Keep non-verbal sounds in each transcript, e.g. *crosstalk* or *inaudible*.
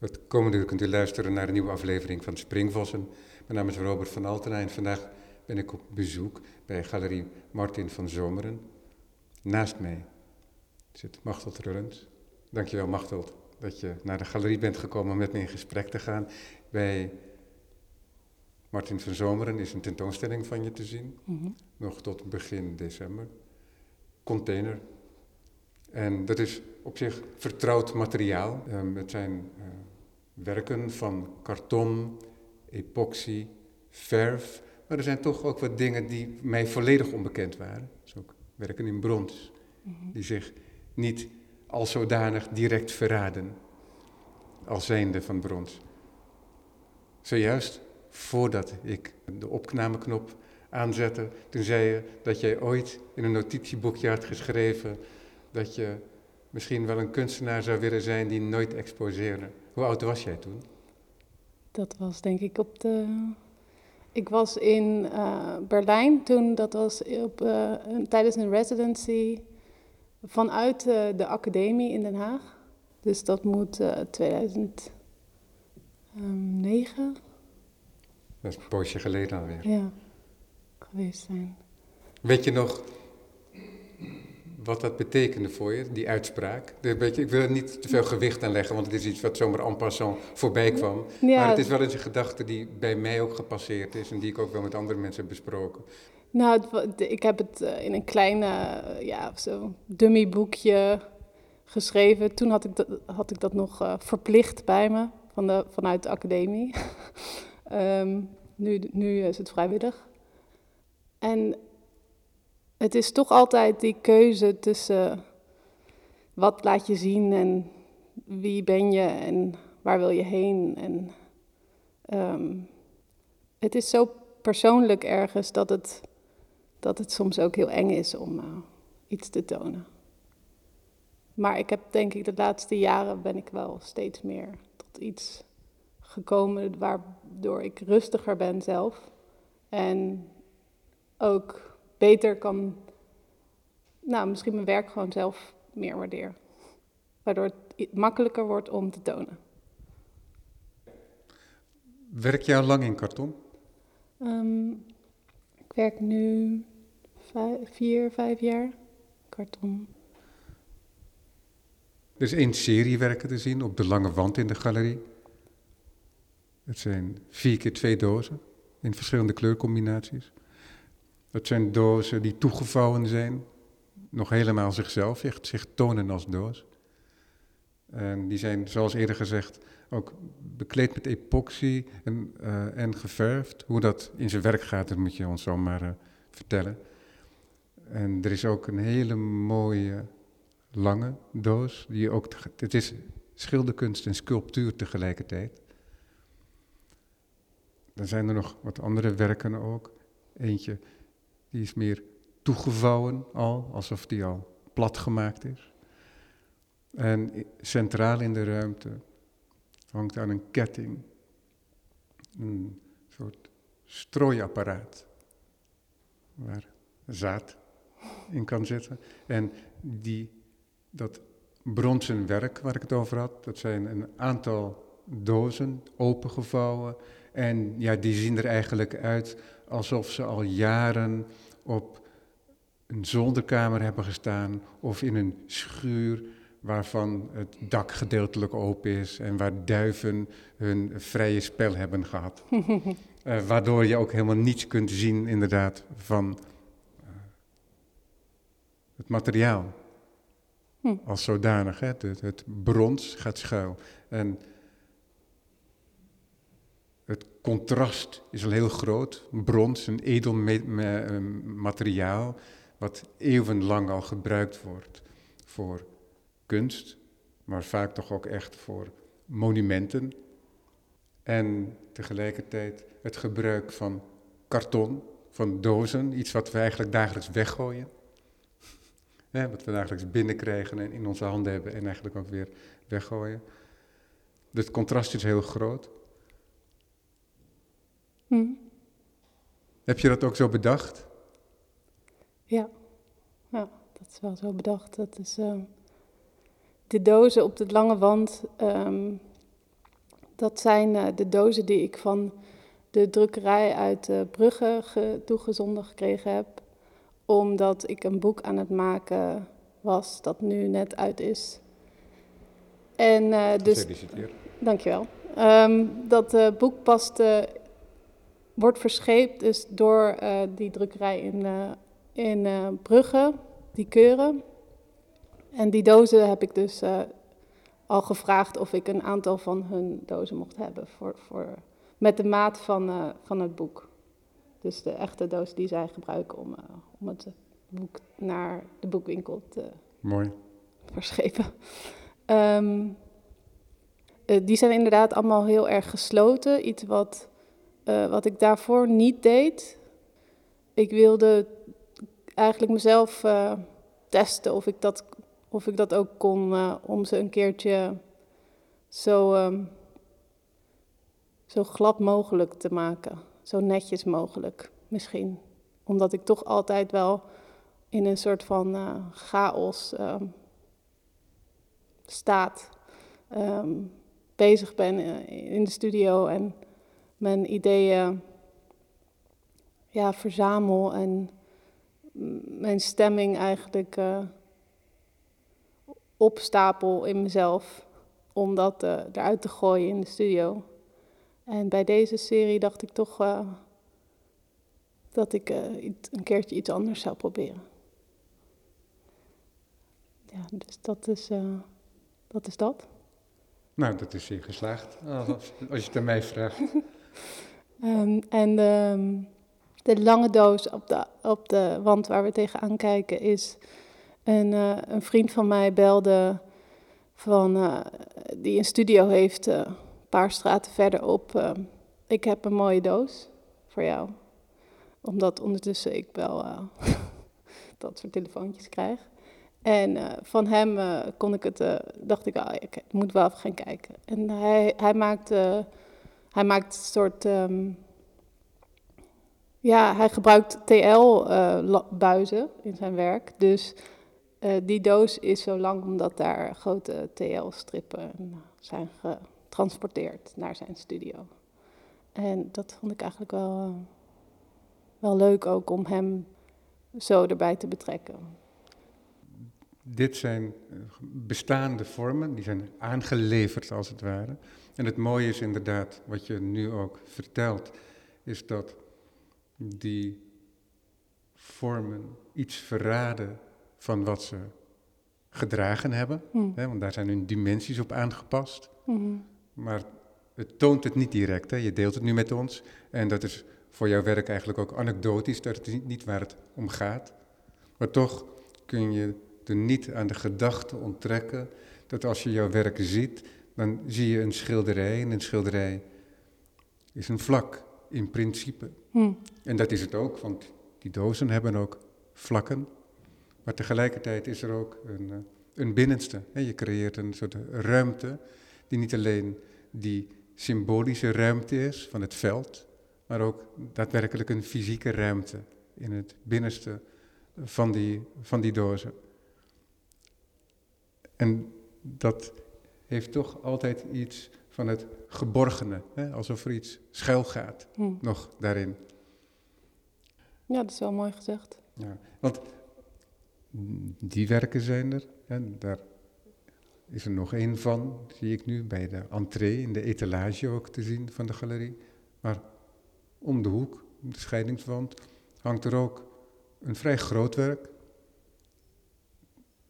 Het komende uur kunt u luisteren naar een nieuwe aflevering van Springvossen. Mijn naam is Robert van Altena en vandaag ben ik op bezoek bij Galerie Martin van Zomeren. Naast mij zit Machteld Rullens. Dankjewel Machteld dat je naar de galerie bent gekomen om met me in gesprek te gaan. Bij Martin van Zomeren is een tentoonstelling van je te zien, Mhm. nog tot begin december. Container. En dat is op zich vertrouwd materiaal. Ehm, het zijn eh, werken van karton, epoxy, verf. Maar er zijn toch ook wat dingen die mij volledig onbekend waren. Dus ook werken in brons, Mhm. die zich niet als zodanig direct verraden als zijnde van brons. Zojuist voordat ik de opnameknop aanzette, toen zei je dat jij ooit in een notitieboekje had geschreven dat je misschien wel een kunstenaar zou willen zijn die nooit exposeerde. Hoe oud was jij toen? Dat was denk ik op de. Ik was in eh, Berlijn toen, dat was op, eh, tijdens een residency vanuit eh, de academie in Den Haag. Dus dat moet eh 2009 Dat is een poosje geleden alweer. ja, geweest zijn. Weet je nog wat dat betekende voor je, die uitspraak? De- weet je, ik wil er niet te veel gewicht aan leggen, want het is iets wat zomaar en passant voorbij kwam. Ja, Maar het is wel eens een gedachte die bij mij ook gepasseerd is en die ik ook wel met andere mensen heb besproken. Nou, het ik heb het eh, in een klein, eh, ja, zo dummyboekje geschreven. Toen had ik dat, had ik dat nog eh, verplicht bij me van de, vanuit de academie. *laughs* Ehm, nu, nu is het vrijwillig. En het is toch altijd die keuze tussen wat laat je zien en wie ben je en waar wil je heen. En ehm, het is zo persoonlijk ergens dat het dat het soms ook heel eng is om eh, iets te tonen. Maar ik heb denk ik de laatste jaren ben ik wel steeds meer tot iets gekomen waardoor ik rustiger ben zelf. En ook beter kan, nou misschien mijn werk gewoon zelf meer waardeer. Waardoor het makkelijker wordt om te tonen. Werk jij al lang in karton? Ehm, ik werk nu vijf, vier, vijf jaar. Karton. Er is één serie werken te zien op de lange wand in de galerie. Het zijn vier keer twee dozen in verschillende kleurcombinaties. Het zijn dozen die toegevouwen zijn, nog helemaal zichzelf, echt zich tonen als doos. En die zijn, zoals eerder gezegd, ook bekleed met epoxy en, eh, en geverfd. Hoe dat in zijn werk gaat, dat moet je ons zomaar eh, vertellen. En er is ook een hele mooie lange doos. Die ook, het is schilderkunst en sculptuur tegelijkertijd. Dan zijn er nog wat andere werken ook. Eentje die is meer toegevouwen al, alsof die al plat gemaakt is. En centraal in de ruimte hangt aan een ketting een soort strooiapparaat waar zaad in kan zitten. En die, dat bronzen werk waar ik het over had, dat zijn een aantal dozen opengevouwen. En ja, die zien er eigenlijk uit alsof ze al jaren op een zolderkamer hebben gestaan of in een schuur waarvan het dak gedeeltelijk open is en waar duiven hun vrije spel hebben gehad. *laughs* Eh, waardoor je ook helemaal niets kunt zien, inderdaad, van eh, het materiaal. Hm. Als zodanig, hè? Het, het brons gaat schuil. En het contrast is al heel groot. Brons, een edel eh, materiaal, wat eeuwenlang al gebruikt wordt voor kunst, maar vaak toch ook echt voor monumenten. En tegelijkertijd het gebruik van karton, van dozen, iets wat we eigenlijk dagelijks weggooien. *laughs* Wat we dagelijks binnenkrijgen en in onze handen hebben en eigenlijk ook weer weggooien. Dus het contrast is heel groot. Hm. Heb je dat ook zo bedacht? Ja. ja, dat is wel zo bedacht. Dat is, ehm, de dozen op de lange wand, ehm, dat zijn uh, de dozen die ik van de drukkerij uit uh, Brugge ge toegezonden gekregen heb. Omdat ik een boek aan het maken was dat nu net uit is. En uh, dus. Gefeliciteerd. Dankjewel. Um, dat boek past, wordt verscheept dus door die drukkerij in, in Brugge, die keuren. En die dozen heb ik dus al gevraagd of ik een aantal van hun dozen mocht hebben voor, voor, met de maat van, van het boek. Dus de echte doos die zij gebruiken om, om het boek naar de boekwinkel te Mooi. verschepen. Um, die zijn inderdaad allemaal heel erg gesloten. Iets wat, wat ik daarvoor niet deed. Ik wilde eigenlijk mezelf testen of ik dat of ik dat ook kon uh, om ze een keertje zo, um, zo glad mogelijk te maken. Zo netjes mogelijk misschien. Omdat ik toch altijd wel in een soort van chaos um, staat. Um, bezig ben in de studio en mijn ideeën ja, verzamel en mijn stemming eigenlijk opstapel in mezelf om dat uh, eruit te gooien in de studio. En bij deze serie dacht ik toch uh, dat ik een keertje iets anders zou proberen. Ja, dus dat is, dat is dat. Nou, dat is zeer geslaagd, als, als je het aan mij vraagt. *laughs* um, en de, de lange doos op de, op de wand waar we tegenaan kijken is en uh, een vriend van mij belde van, uh, die een studio heeft, uh, een paar straten verderop. ik heb een mooie doos voor jou. Omdat ondertussen ik wel *laughs* dat soort telefoontjes krijg. En van hem kon ik het, dacht ik, ah, ik moet wel even gaan kijken. En hij, hij maakt, hij maakt een soort, um, ja, hij gebruikt TL-buizen in zijn werk. Dus uh, die doos is zo lang omdat daar grote TL-strippen zijn getransporteerd naar zijn studio. En dat vond ik eigenlijk wel, uh, wel leuk ook om hem zo erbij te betrekken. Dit zijn eh, bestaande vormen, die zijn aangeleverd als het ware. En het mooie is inderdaad, wat je nu ook vertelt, is dat die vormen iets verraden van wat ze gedragen hebben. Mm. Hè, want daar zijn hun dimensies op aangepast. Mm. Maar het toont het niet direct. Hè. Je deelt het nu met ons. En dat is voor jouw werk eigenlijk ook anekdotisch. Dat is niet waar het om gaat. Maar toch kun je er niet aan de gedachte onttrekken dat als je jouw werk ziet, dan zie je een schilderij. En een schilderij is een vlak in principe. Mm. En dat is het ook, want die dozen hebben ook vlakken. Maar tegelijkertijd is er ook een, eh, een binnenste. Je creëert een soort ruimte die niet alleen die symbolische ruimte is van het veld, maar ook daadwerkelijk een fysieke ruimte in het binnenste van die, van die dozen. En dat heeft toch altijd iets van het geborgene, hè? alsof er iets schuil gaat hm. nog daarin. Ja, dat is wel mooi gezegd. Ja, want die werken zijn er. En daar is er nog één van, zie ik nu, bij de entree, in de etalage ook te zien van de galerie. Maar om de hoek, de scheidingswand, hangt er ook een vrij groot werk.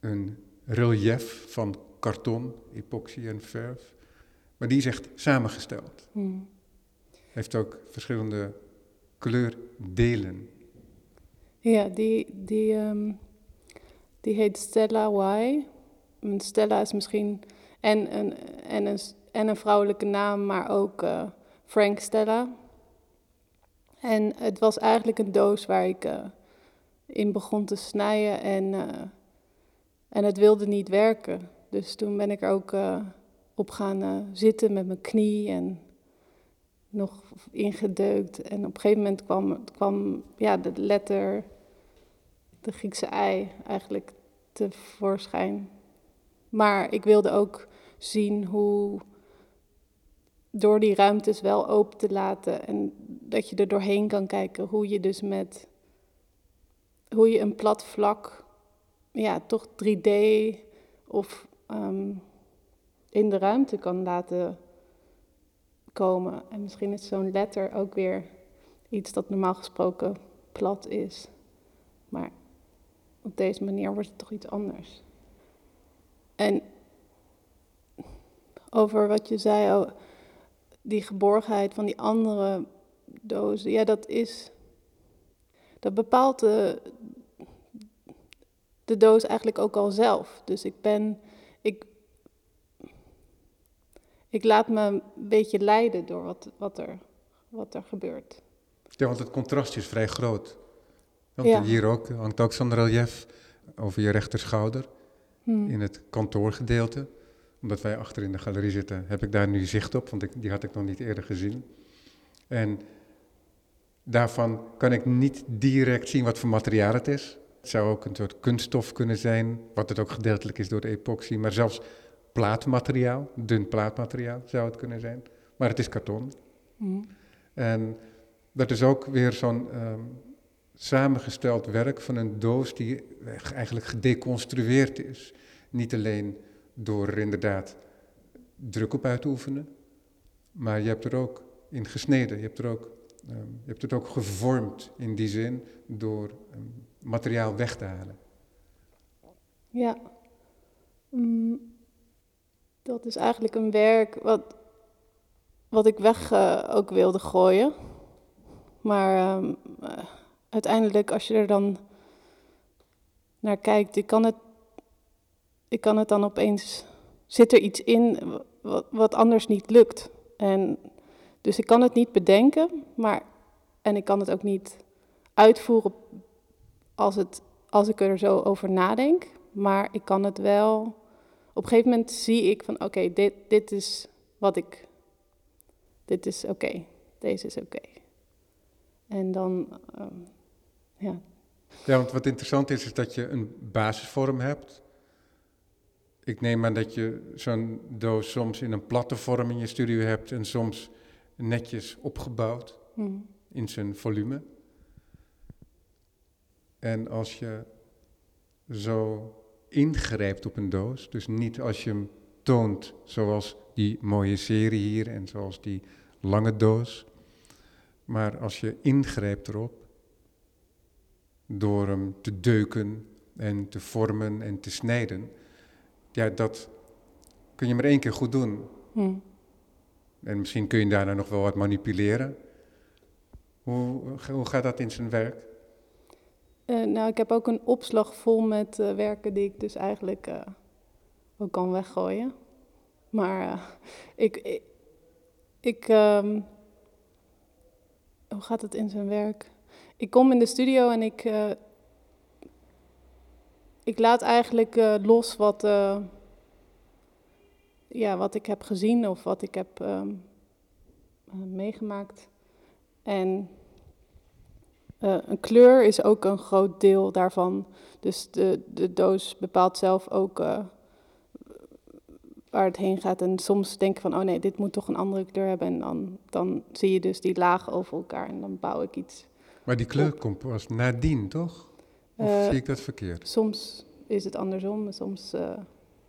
Een relief van karton, epoxy en verf. Maar die is echt samengesteld. Hmm. Heeft ook verschillende kleurdelen. Ja, die, die um die heet Stella Y. Stella is misschien en een, en een, en een vrouwelijke naam, maar ook uh, Frank Stella. En het was eigenlijk een doos waar ik uh, in begon te snijden en, uh, en het wilde niet werken. Dus toen ben ik ook op gaan zitten met mijn knie en nog ingedeukt. En op een gegeven moment kwam, kwam ja, de letter de Griekse ei eigenlijk tevoorschijn. Maar ik wilde ook zien hoe, door die ruimtes wel open te laten en dat je er doorheen kan kijken hoe je dus met hoe je een plat vlak, ja, toch 3D of ehm, in de ruimte kan laten komen. En misschien is zo'n letter ook weer iets dat normaal gesproken plat is. Maar op deze manier wordt het toch iets anders. En over wat je zei, oh, die geborgenheid van die andere dozen, ja, dat is. Dat bepaalt de, de doos eigenlijk ook al zelf. Dus ik ben. Ik, ik laat me een beetje leiden door wat, wat, er, wat er gebeurt. Ja, want het contrast is vrij groot. Want hier ook hangt ook zo'n relief over je rechterschouder hmm. in het kantoorgedeelte. Omdat wij achter in de galerie zitten, heb ik daar nu zicht op, want ik, die had ik nog niet eerder gezien. En daarvan kan ik niet direct zien wat voor materiaal het is. Het zou ook een soort kunststof kunnen zijn, wat het ook gedeeltelijk is door de epoxy, maar zelfs plaatmateriaal, dun plaatmateriaal zou het kunnen zijn. Maar het is karton. Hmm. En dat is ook weer zo'n ehm, samengesteld werk van een doos die eigenlijk gedeconstrueerd is. Niet alleen door er inderdaad druk op uit te oefenen, maar je hebt er ook in gesneden, je hebt, er ook, ehm, je hebt het ook gevormd in die zin door um, materiaal weg te halen. Ja, mm, dat is eigenlijk een werk wat, wat ik weg uh, ook wilde gooien. Maar um, uiteindelijk, als je er dan naar kijkt, ik kan het, ik kan het dan opeens. Zit er iets in wat, wat anders niet lukt? En dus ik kan het niet bedenken, maar. En ik kan het ook niet uitvoeren als, het, als ik er zo over nadenk. Maar ik kan het wel. Op een gegeven moment zie ik van oké, dit, dit is wat ik. Dit is oké. Deze is oké. En dan, ehm, ja. Ja, want wat interessant is, is dat je een basisvorm hebt. Ik neem aan dat je zo'n doos soms in een platte vorm in je studio hebt en soms netjes opgebouwd hmm. in zijn volume. En als je zo ingrijpt op een doos, dus niet als je hem toont zoals die mooie serie hier en zoals die lange doos, maar als je ingrijpt erop, door hem te deuken en te vormen en te snijden, ja, dat kun je maar één keer goed doen. Hm. En misschien kun je daarna nog wel wat manipuleren. Hoe, hoe gaat dat in zijn werk? Uh, nou, ik heb ook een opslag vol met uh, werken die ik dus eigenlijk uh, ook kan weggooien. Maar ik, ik, ik um, hoe gaat het in zijn werk? Ik kom in de studio en ik, ik laat eigenlijk los wat, ja, wat ik heb gezien of wat ik heb um, meegemaakt. En een kleur is ook een groot deel daarvan. Dus de, de doos bepaalt zelf ook waar het heen gaat. En soms denk ik van, oh nee, dit moet toch een andere kleur hebben. En dan, dan zie je dus die lagen over elkaar en dan bouw ik iets. Maar die kleur komt pas nadien, toch? Of uh, zie ik dat verkeerd? Soms is het andersom, soms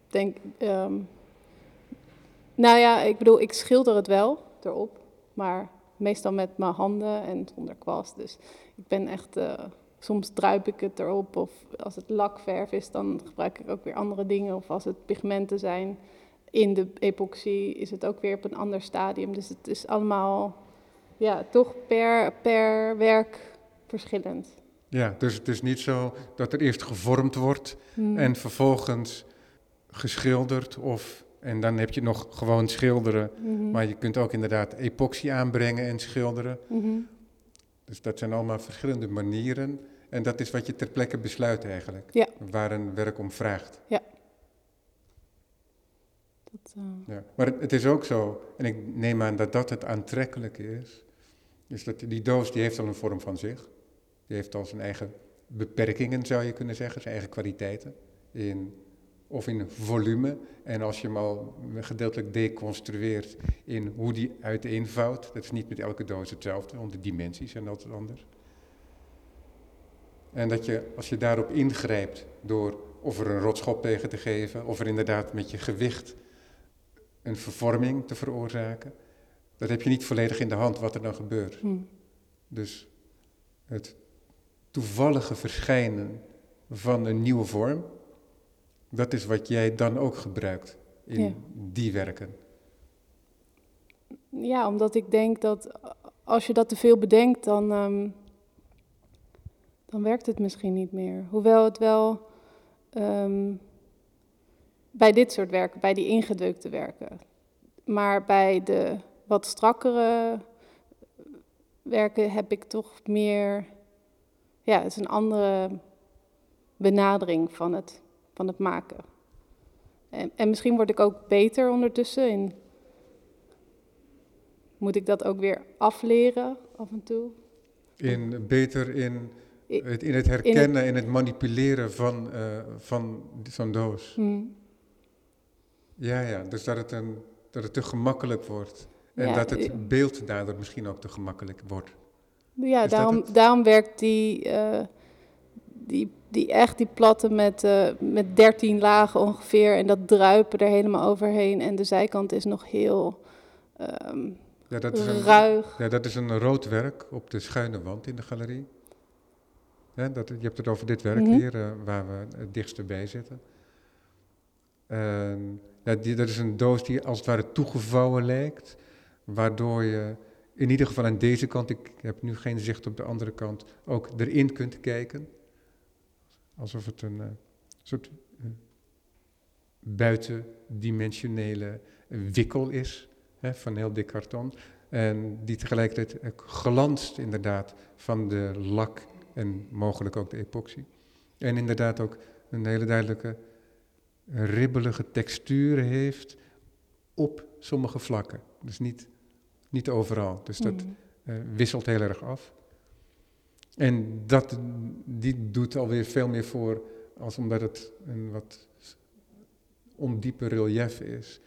denk um, Nou ja, ik bedoel, ik schilder het wel erop, maar meestal met mijn handen en zonder kwast. Dus ik ben echt... Uh, soms druip ik het erop. Of als het lakverf is, dan gebruik ik ook weer andere dingen. Of als het pigmenten zijn, in de epoxy is het ook weer op een ander stadium. Dus het is allemaal ja, toch per, per werk verschillend. Ja, dus het is niet zo dat er eerst gevormd wordt hmm. en vervolgens geschilderd of en dan heb je nog gewoon schilderen. Mhm. Maar je kunt ook inderdaad epoxy aanbrengen en schilderen. Mhm. Dus dat zijn allemaal verschillende manieren. En dat is wat je ter plekke besluit eigenlijk. Ja. Waar een werk om vraagt. Ja. Eh, ja. Maar het, is ook zo, en ik neem aan dat dat het aantrekkelijke is, is dat die doos die heeft al een vorm van zich. Die heeft al zijn eigen beperkingen, zou je kunnen zeggen, zijn eigen kwaliteiten. In of in volume. En als je hem al gedeeltelijk deconstrueert in hoe die uiteenvouwt, dat is niet met elke doos hetzelfde, want de dimensies zijn altijd anders. En dat je, als je daarop ingrijpt door of er een rotschop tegen te geven, of er inderdaad met je gewicht een vervorming te veroorzaken, dat heb je niet volledig in de hand wat er dan gebeurt. Hm. Dus het toevallige verschijnen van een nieuwe vorm, dat is wat jij dan ook gebruikt in Ja. die werken. Ja, omdat ik denk dat als je dat te veel bedenkt, dan, ehm, dan werkt het misschien niet meer. Hoewel het wel ehm, bij dit soort werken, bij die ingedrukte werken, maar bij de wat strakkere werken heb ik toch meer, ja, het is een andere benadering van het, van het maken. En, en misschien word ik ook beter ondertussen in moet ik dat ook weer afleren af en toe? In, beter in het, in het herkennen en het manipuleren van, eh, van zo'n doos. Hm. Ja, ja, dus dat het, een, dat het te gemakkelijk wordt. En Ja, dat het beeld daardoor misschien ook te gemakkelijk wordt. Ja, Is daarom, het? daarom werkt die, eh, die, die echt die platte met, eh, met 13 lagen ongeveer en dat druipen er helemaal overheen. En de zijkant is nog heel ehm, Ja, dat is een, ruig. ja, dat is een rood werk op de schuine wand in de galerie. Ja, dat, je hebt het over dit werk Mhm. hier, eh, waar we het dichtst bij zitten. En, ja, die, dat is een doos die als het ware toegevouwen lijkt, waardoor je in ieder geval aan deze kant, ik heb nu geen zicht op de andere kant, ook erin kunt kijken. Alsof het een eh, soort eh, buitendimensionele wikkel is hè, van heel dik karton. En die tegelijkertijd glanst inderdaad van de lak en mogelijk ook de epoxy. En inderdaad ook een hele duidelijke ribbelige textuur heeft op sommige vlakken. Dus niet, niet overal. Dus dat Hm. eh, wisselt heel erg af. En dat, die doet alweer veel meer voor als omdat het een wat ondiepe relief is.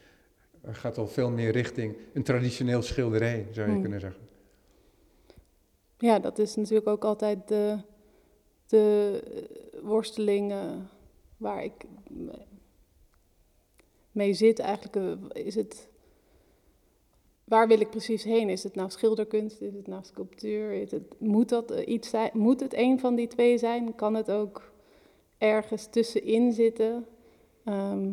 Er gaat al veel meer richting een traditioneel schilderij, zou je Hmm. kunnen zeggen. Ja, dat is natuurlijk ook altijd de, de worsteling waar ik me- mee zit. Eigenlijk eh, is het, waar wil ik precies heen? Is het nou schilderkunst? Is het nou sculptuur? Is het, moet dat eh, iets zijn? Moet het een van die twee zijn? Kan het ook ergens tussenin zitten? Ehm,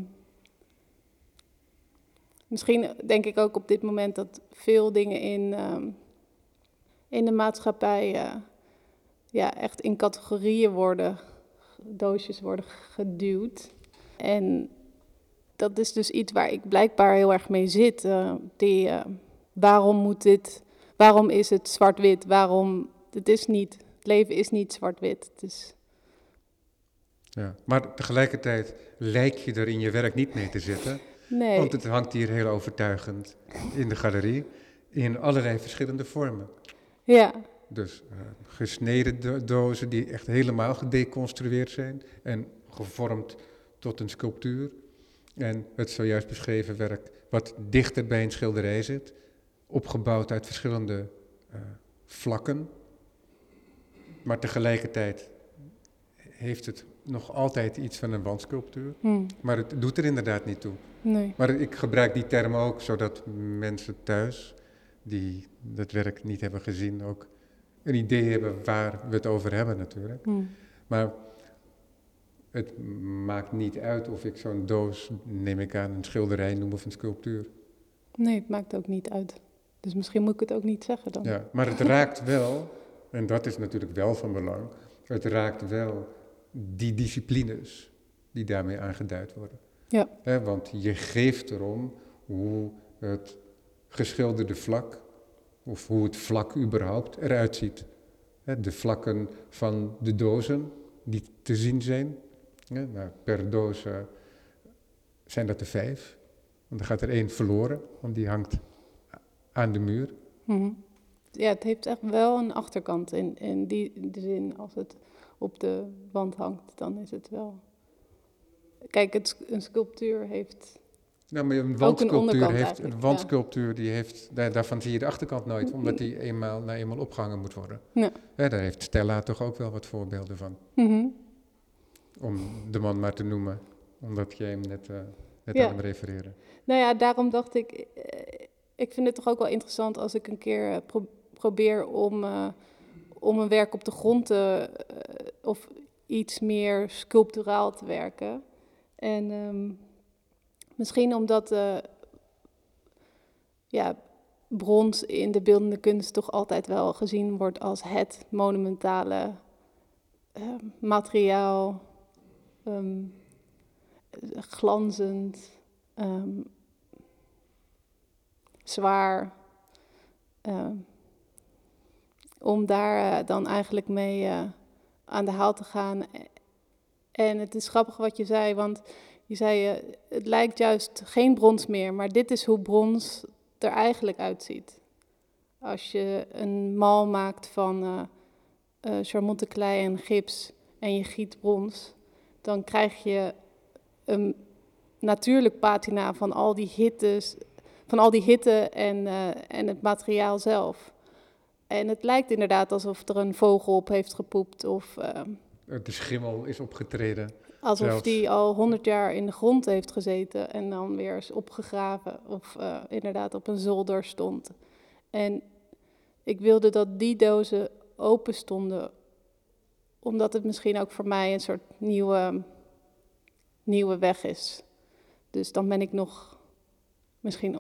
misschien denk ik ook op dit moment dat veel dingen in... ehm, in de maatschappij eh, ja, echt in categorieën worden, doosjes worden geduwd. En dat is dus iets waar ik blijkbaar heel erg mee zit. eh, die, eh, waarom moet dit, waarom is het zwart-wit? Waarom, het is niet, het leven is niet zwart-wit. Is, Ja. Maar tegelijkertijd lijk je er in je werk niet mee te zitten. nee, Want het hangt hier heel overtuigend in de galerie. In allerlei verschillende vormen. ja, Dus eh, gesneden do- dozen die echt helemaal gedeconstrueerd zijn en gevormd tot een sculptuur. En het zojuist beschreven werk wat dichter bij een schilderij zit, opgebouwd uit verschillende eh, vlakken. Maar tegelijkertijd heeft het nog altijd iets van een wandsculptuur. hm, Maar het doet er inderdaad niet toe. nee, Maar ik gebruik die term ook zodat mensen thuis die dat werk niet hebben gezien ook een idee hebben waar we het over hebben natuurlijk. hm, Maar het maakt niet uit of ik zo'n doos, neem ik aan, een schilderij noem of een sculptuur. nee, het maakt ook niet uit. Dus misschien moet ik het ook niet zeggen dan. Ja, maar het raakt wel, en dat is natuurlijk wel van belang, het raakt wel die disciplines die daarmee aangeduid worden. Ja. Want je geeft erom hoe het geschilderde vlak, of hoe het vlak überhaupt eruit ziet. De vlakken van de dozen die te zien zijn. Nou, per doos eh, zijn dat er vijf. Want dan gaat er één verloren, want die hangt aan de muur. Mhm. Ja, het heeft echt wel een achterkant. In, in die zin, als het op de wand hangt, dan is het wel. kijk, het, een sculptuur heeft... Nou, maar een wandsculptuur heeft, een ja. wandsculptuur die heeft, daar, daarvan zie je de achterkant nooit, omdat die eenmaal, nou eenmaal opgehangen moet worden. Ja. Daar heeft Stella toch ook wel wat voorbeelden van, Mhm. Om de man maar te noemen, omdat jij hem net, eh, net Ja. aan hem refereerde. Nou ja, daarom dacht ik, eh, ik vind het toch ook wel interessant als ik een keer eh, pro- probeer om, om een werk op de grond te, of iets meer sculpturaal te werken. En ehm, misschien omdat ja, brons in de beeldende kunst toch altijd wel gezien wordt als het monumentale eh, materiaal, ehm, glanzend, ehm, zwaar. ehm, om daar eh, dan eigenlijk mee eh, aan de haal te gaan. En het is grappig wat je zei, want je zei, eh, het lijkt juist geen brons meer, maar dit is hoe brons er eigenlijk uitziet. Als je een mal maakt van eh, charmonte klei en gips en je giet brons, dan krijg je een natuurlijk patina van al die hittes, van al die hitte en, eh, en het materiaal zelf. En het lijkt inderdaad alsof er een vogel op heeft gepoept of eh, De schimmel is opgetreden. alsof Zelfs. die al honderd jaar in de grond heeft gezeten en dan weer is opgegraven of eh, inderdaad op een zolder stond. En ik wilde dat die dozen open stonden, omdat het misschien ook voor mij een soort nieuwe, nieuwe weg is. Dus dan ben ik nog misschien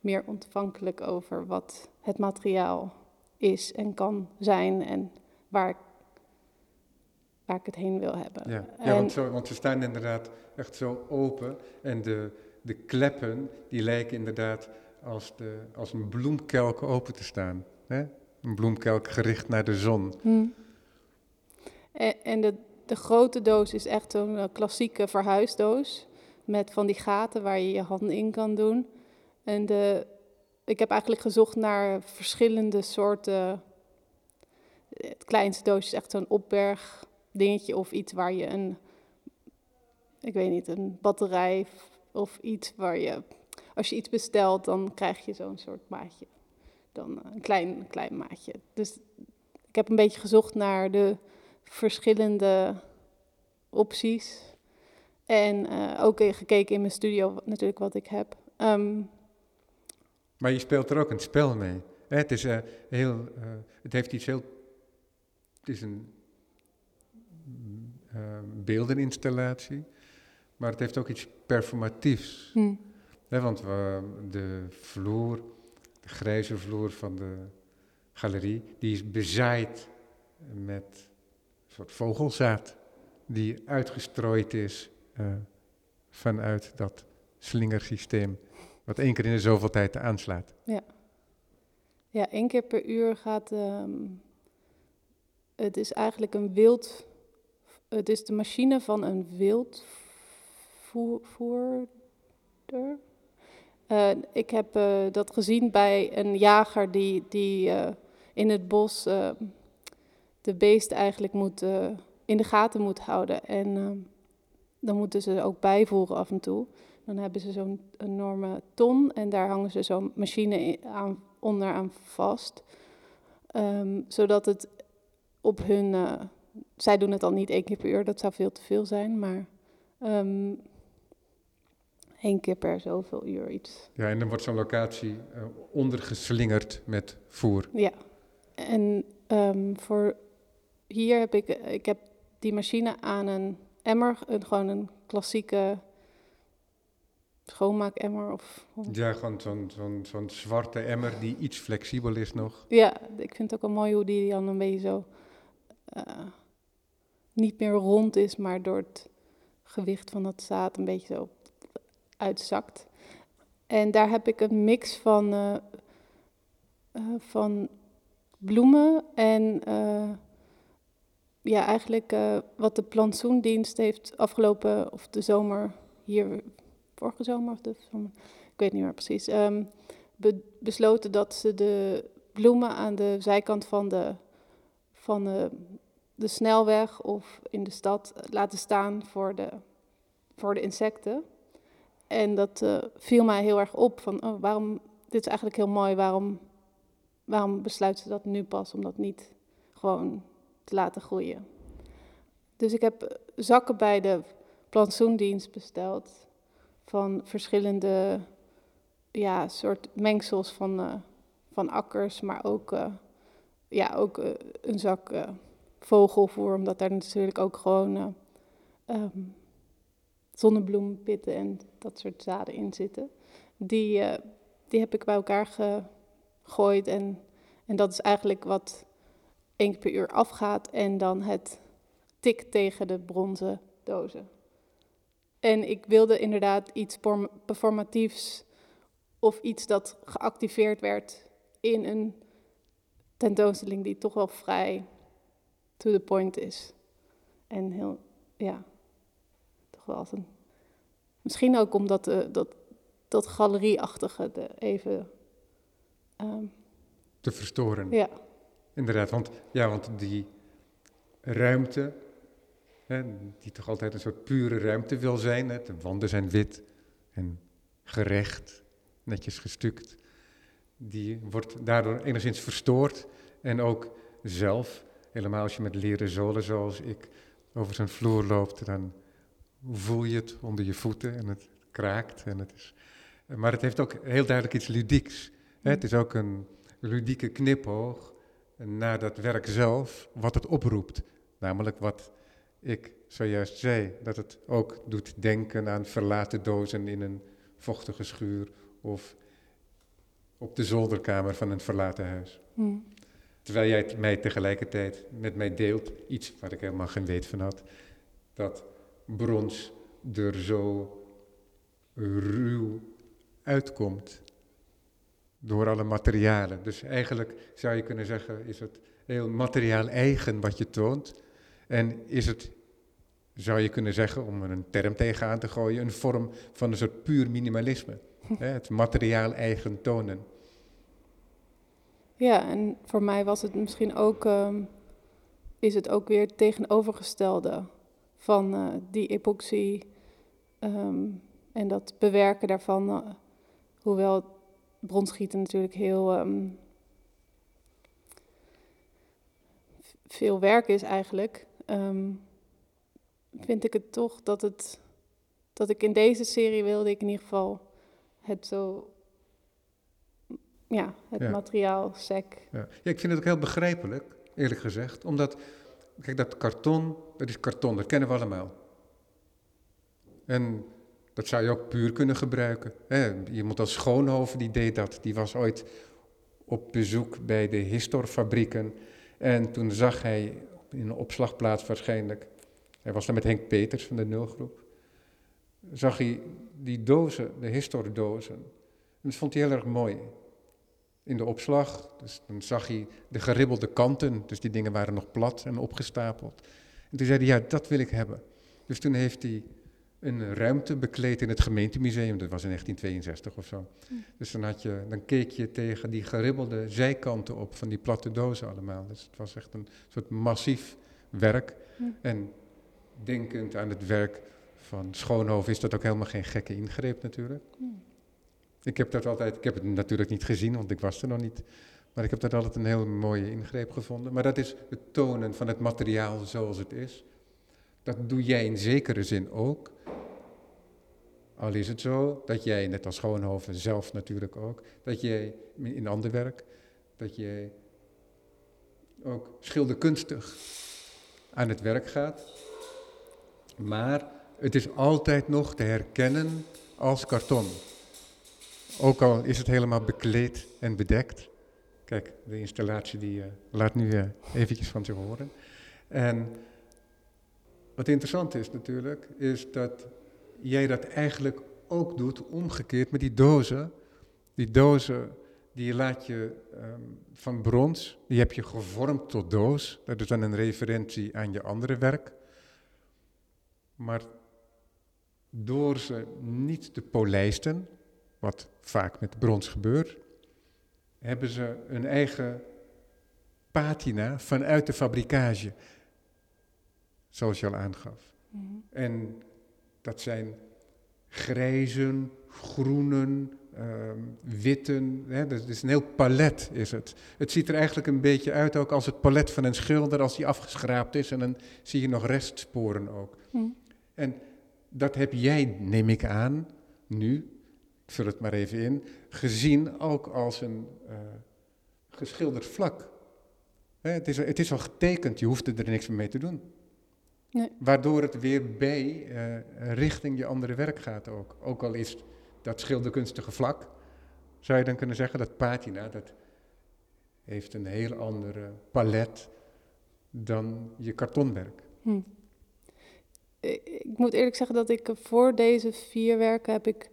meer ontvankelijk over wat het materiaal is en kan zijn en waar ik, waar ik het heen wil hebben. Ja, want, zo, want ze staan inderdaad echt zo open en de, de kleppen die lijken inderdaad als, de, als een bloemkelk open te staan. Hè? Een bloemkelk gericht naar de zon. Hm. En, en de, de grote doos is echt zo'n eh, klassieke verhuisdoos. Met van die gaten waar je je handen in kan doen. En de, ik heb eigenlijk gezocht naar verschillende soorten. Het kleinste doosje is echt zo'n opberg dingetje of iets waar je een, ik weet niet, een batterij of iets waar je, als je iets bestelt, dan krijg je zo'n soort maatje. Dan eh, een klein, klein maatje. Dus ik heb een beetje gezocht naar de verschillende opties. En eh, ook gekeken in mijn studio, natuurlijk wat ik heb. Ehm, Maar je speelt er ook een spel mee. Hè? Het, is, eh, heel, eh, het heeft iets heel. Het is een beeldeninstallatie, maar het heeft ook iets performatiefs. hm, Hè, want we, de vloer, de grijze vloer van de galerie, die is bezaaid met soort vogelzaad die uitgestrooid is eh, vanuit dat slingersysteem, wat één keer in de zoveel tijd aanslaat. ja, één keer per uur gaat. ehm, het is eigenlijk een wild. Het is de machine van een wildvoerder. Eh, ik heb eh, dat gezien bij een jager die, die eh, in het bos eh, de beesten eigenlijk moet, eh, in de gaten moet houden. En eh, dan moeten ze ook bijvoeren af en toe. Dan hebben ze zo'n enorme ton en daar hangen ze zo'n machine in- aan, onder aan vast. Ehm, zodat het op hun. eh, zij doen het al niet één keer per uur, dat zou veel te veel zijn, maar ehm één keer per zoveel uur iets. Ja, en dan wordt zo'n locatie eh, ondergeslingerd met voer. Ja, en ehm, voor hier heb ik, ik heb die machine aan een emmer, een, gewoon een klassieke schoonmaakemmer of Ja, gewoon zo'n zo'n zo'n zwarte emmer die iets flexibel is nog. Ja, ik vind het ook wel mooi hoe die dan een beetje zo eh, niet meer rond is, maar door het gewicht van dat zaad een beetje zo uitzakt. En daar heb ik een mix van, eh, eh, van bloemen en ja, eigenlijk eh, wat de plantsoendienst heeft afgelopen, of de zomer hier, vorige zomer of de zomer, ik weet niet meer precies, ehm, be- besloten dat ze de bloemen aan de zijkant van de, van de, de snelweg of in de stad laten staan voor de voor de insecten. En dat eh, viel mij heel erg op van, oh, waarom, dit is eigenlijk heel mooi, waarom, waarom besluiten ze dat nu pas om dat niet gewoon te laten groeien. Dus ik heb zakken bij de plantsoendienst besteld van verschillende ja, soort mengsels van, uh, van akkers, maar ook, uh, ja, ook uh, een zak vogelvoer, omdat daar natuurlijk ook gewoon um, zonnebloempitten en dat soort zaden in zitten. Die, die heb ik bij elkaar gegooid en, en dat is eigenlijk wat één keer per uur afgaat en dan het tik tegen de bronzen dozen. En ik wilde inderdaad iets performatiefs of iets dat geactiveerd werd in een tentoonstelling die toch wel vrij to the point is. En heel, ja, toch wel als een. Misschien ook omdat de, dat, dat galerieachtige de even. Um, te verstoren. Ja. Inderdaad, want, ja, want die ruimte, hè, die toch altijd een soort pure ruimte wil zijn. Hè, de wanden zijn wit en gerecht, netjes gestukt. Die wordt daardoor enigszins verstoord en ook zelf, helemaal als je met leren zolen zoals ik over zijn vloer loopt, dan voel je het onder je voeten en het kraakt. En het is, maar het heeft ook heel duidelijk iets ludieks. Hè. Het is ook een ludieke knipoog naar dat werk zelf, wat het oproept. Namelijk wat ik zojuist zei, dat het ook doet denken aan verlaten dozen in een vochtige schuur of op de zolderkamer van een verlaten huis. Hmm. Terwijl jij het mij tegelijkertijd met mij deelt, iets waar ik helemaal geen weet van had, dat brons er zo ruw uitkomt door alle materialen. Dus eigenlijk zou je kunnen zeggen, is het heel materiaal eigen wat je toont. En is het, zou je kunnen zeggen, om er een term tegenaan te gooien, een vorm van een soort puur minimalisme. *laughs* het materiaal eigen tonen. Ja, en voor mij was het misschien ook, um, is het ook weer het tegenovergestelde van uh, die epoxy um, en dat bewerken daarvan. Uh, hoewel bronschieten natuurlijk heel um, veel werk is eigenlijk, um, vind ik het toch dat het dat ik in deze serie wilde ik in ieder geval het zo ja, het materiaal sec. Ja. ja, ik vind het ook heel begrijpelijk, eerlijk gezegd, omdat kijk dat karton, dat is karton, dat kennen we allemaal. En dat zou je ook puur kunnen gebruiken. Iemand als Schoonhoven die deed dat. Die was ooit op bezoek bij de Historfabrieken. En toen zag hij in een opslagplaats waarschijnlijk, hij was daar met Henk Peters van de Nulgroep, zag hij die dozen, de Histordozen. En dat vond hij heel erg mooi. In de opslag, dus dan zag hij de geribbelde kanten, dus die dingen waren nog plat en opgestapeld. En toen zei hij, ja, dat wil ik hebben. Dus toen heeft hij een ruimte bekleed in het gemeentemuseum. Dat was in 1962 of zo. Hm. Dus dan, had je, dan keek je tegen die geribbelde zijkanten op van die platte dozen allemaal. Dus het was echt een soort massief werk. Hm. En denkend aan het werk van Schoonhoven is dat ook helemaal geen gekke ingreep natuurlijk. Hm. Ik heb dat altijd, ik heb het natuurlijk niet gezien, want ik was er nog niet. Maar ik heb dat altijd een heel mooie ingreep gevonden. Maar dat is het tonen van het materiaal zoals het is. Dat doe jij in zekere zin ook. Al is het zo dat jij, net als Schoonhoven zelf natuurlijk ook, dat jij in ander werk, dat jij ook schilderkunstig aan het werk gaat. Maar het is altijd nog te herkennen als karton. Ook al is het helemaal bekleed en bedekt. Kijk, de installatie die uh, laat nu uh, eventjes van zich horen. En wat interessant is natuurlijk, is dat jij dat eigenlijk ook doet omgekeerd met die dozen. Die dozen, die laat je um, van brons, die heb je gevormd tot doos. Dat is dan een referentie aan je andere werk. Maar door ze niet te polijsten, wat vaak met brons gebeurt, hebben ze een eigen patina vanuit de fabrikage. Zoals je al aangaf. Mhm. En dat zijn grijzen, groenen, ehm, witten. Hè, dat is een heel palet is het. Het ziet er eigenlijk een beetje uit ook als het palet van een schilder als die afgeschraapt is en dan zie je nog restsporen ook. Hm. En dat heb jij, neem ik aan, nu, ik vul het maar even in, gezien ook als een uh, geschilderd vlak. Hè, het, is, het is al getekend, je hoeft er niks meer mee te doen. Nee. Waardoor het weer bij uh, richting je andere werk gaat ook. Ook al is dat schilderkunstige vlak, zou je dan kunnen zeggen, dat patina, dat heeft een heel andere palet dan je kartonwerk. Hm. Ik moet eerlijk zeggen dat ik voor deze vier werken heb ik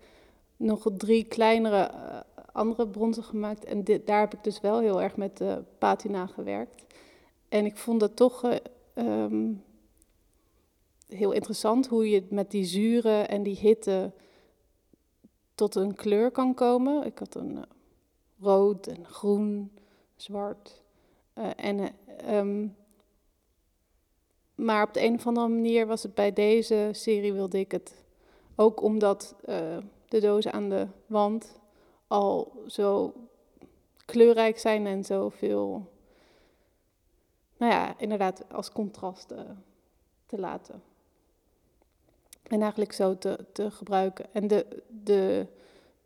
nog drie kleinere uh, andere bronzen gemaakt. En dit, daar heb ik dus wel heel erg met de patina gewerkt. En ik vond dat toch uh, um, heel interessant hoe je met die zuren en die hitte tot een kleur kan komen. Ik had een uh, rood en groen, zwart. Uh, en, um, maar op de een of andere manier was het bij deze serie wilde ik het ook omdat de dozen aan de wand al zo kleurrijk zijn en zoveel, nou ja, inderdaad als contrast te laten. En eigenlijk zo te, te gebruiken. En de, de,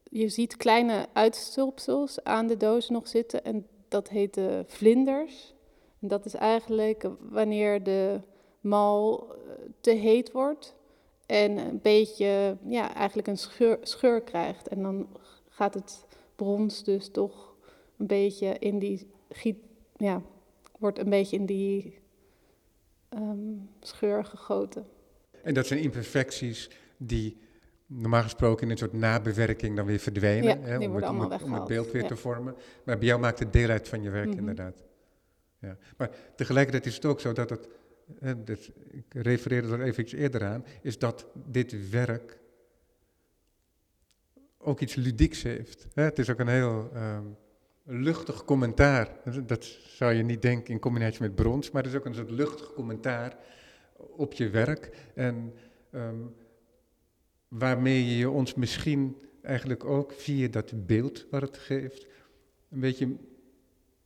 je ziet kleine uitstulpsels aan de doos nog zitten. En dat heet de vlinders. En dat is eigenlijk wanneer de mal eh, te heet wordt. En een beetje, ja, eigenlijk een scheur, scheur krijgt. En dan gaat het brons dus toch een beetje in die ja, wordt een beetje in die um, scheur gegoten. En dat zijn imperfecties die normaal gesproken in een soort nabewerking dan weer verdwijnen. Ja, hè, om, het, om, het, om, het, beeld weer ja. te vormen. Maar bij jou maakt het deel uit van je werk, mm -hmm. inderdaad. Ja. Maar tegelijkertijd is het ook zo dat het, hè, dus ik refereerde er even iets eerder aan, is dat dit werk ook iets ludieks heeft. Hè? Het is ook een heel um, luchtig commentaar. Dat zou je niet denken in combinatie met brons, maar het is ook een soort luchtig commentaar op je werk. En um, waarmee je ons misschien eigenlijk ook via dat beeld wat het geeft, een beetje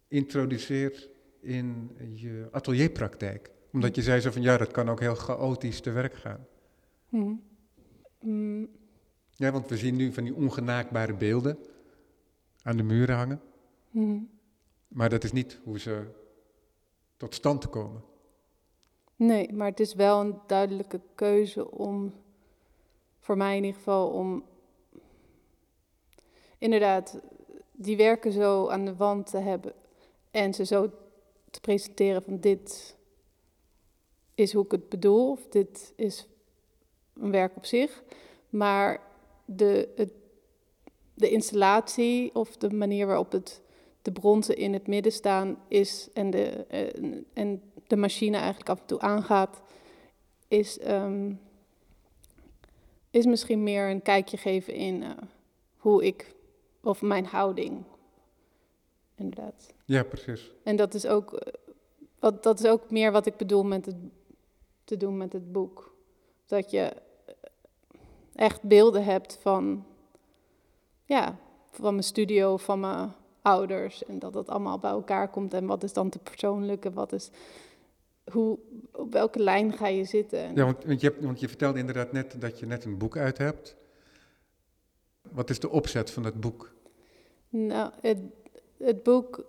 introduceert in je atelierpraktijk. Omdat je zei zo van ja, dat kan ook heel chaotisch te werk gaan. Mm. Mm. Ja, want we zien nu van die ongenaakbare beelden aan de muren hangen. Mm. Maar dat is niet hoe ze tot stand komen. Nee, maar het is wel een duidelijke keuze om, voor mij in ieder geval, om inderdaad die werken zo aan de wand te hebben en ze zo te presenteren van dit is hoe ik het bedoel, of dit is een werk op zich. Maar de, het, de installatie of de manier waarop het, de bronzen in het midden staan is en de, en, en de machine eigenlijk af en toe aangaat, is, um, is misschien meer een kijkje geven in uh, hoe ik, of mijn houding. Inderdaad. Ja, precies. En dat is ook, uh, wat, dat is ook meer wat ik bedoel met het, te doen met het boek. Dat je echt beelden hebt van, ja, van mijn studio, van mijn ouders. En dat dat allemaal bij elkaar komt. En wat is dan te persoonlijke, wat is hoe, op welke lijn ga je zitten? Ja, want, want, je hebt, want je vertelde inderdaad net dat je net een boek uit hebt. Wat is de opzet van dat boek? Nou, het, het boek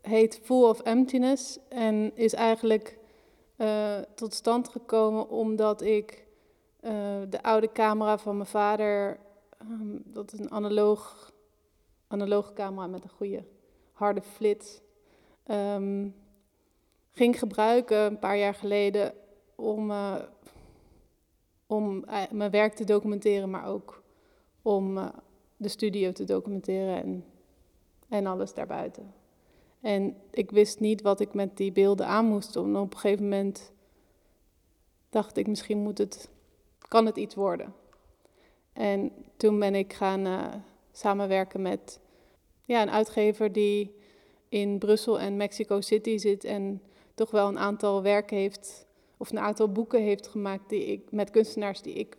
heet Full of Emptiness en is eigenlijk uh, tot stand gekomen omdat ik uh, de oude camera van mijn vader, um, dat is een analoog, analoge camera met een goede harde flits, um, ging gebruiken een paar jaar geleden om, uh, om uh, mijn werk te documenteren, maar ook om uh, de studio te documenteren en, en alles daarbuiten. En ik wist niet wat ik met die beelden aan moest. Op een gegeven moment dacht ik, misschien moet het, kan het iets worden. En toen ben ik gaan samenwerken met ja, een uitgever die in Brussel en Mexico City zit en toch wel een aantal werken heeft of een aantal boeken heeft gemaakt die ik, met kunstenaars die ik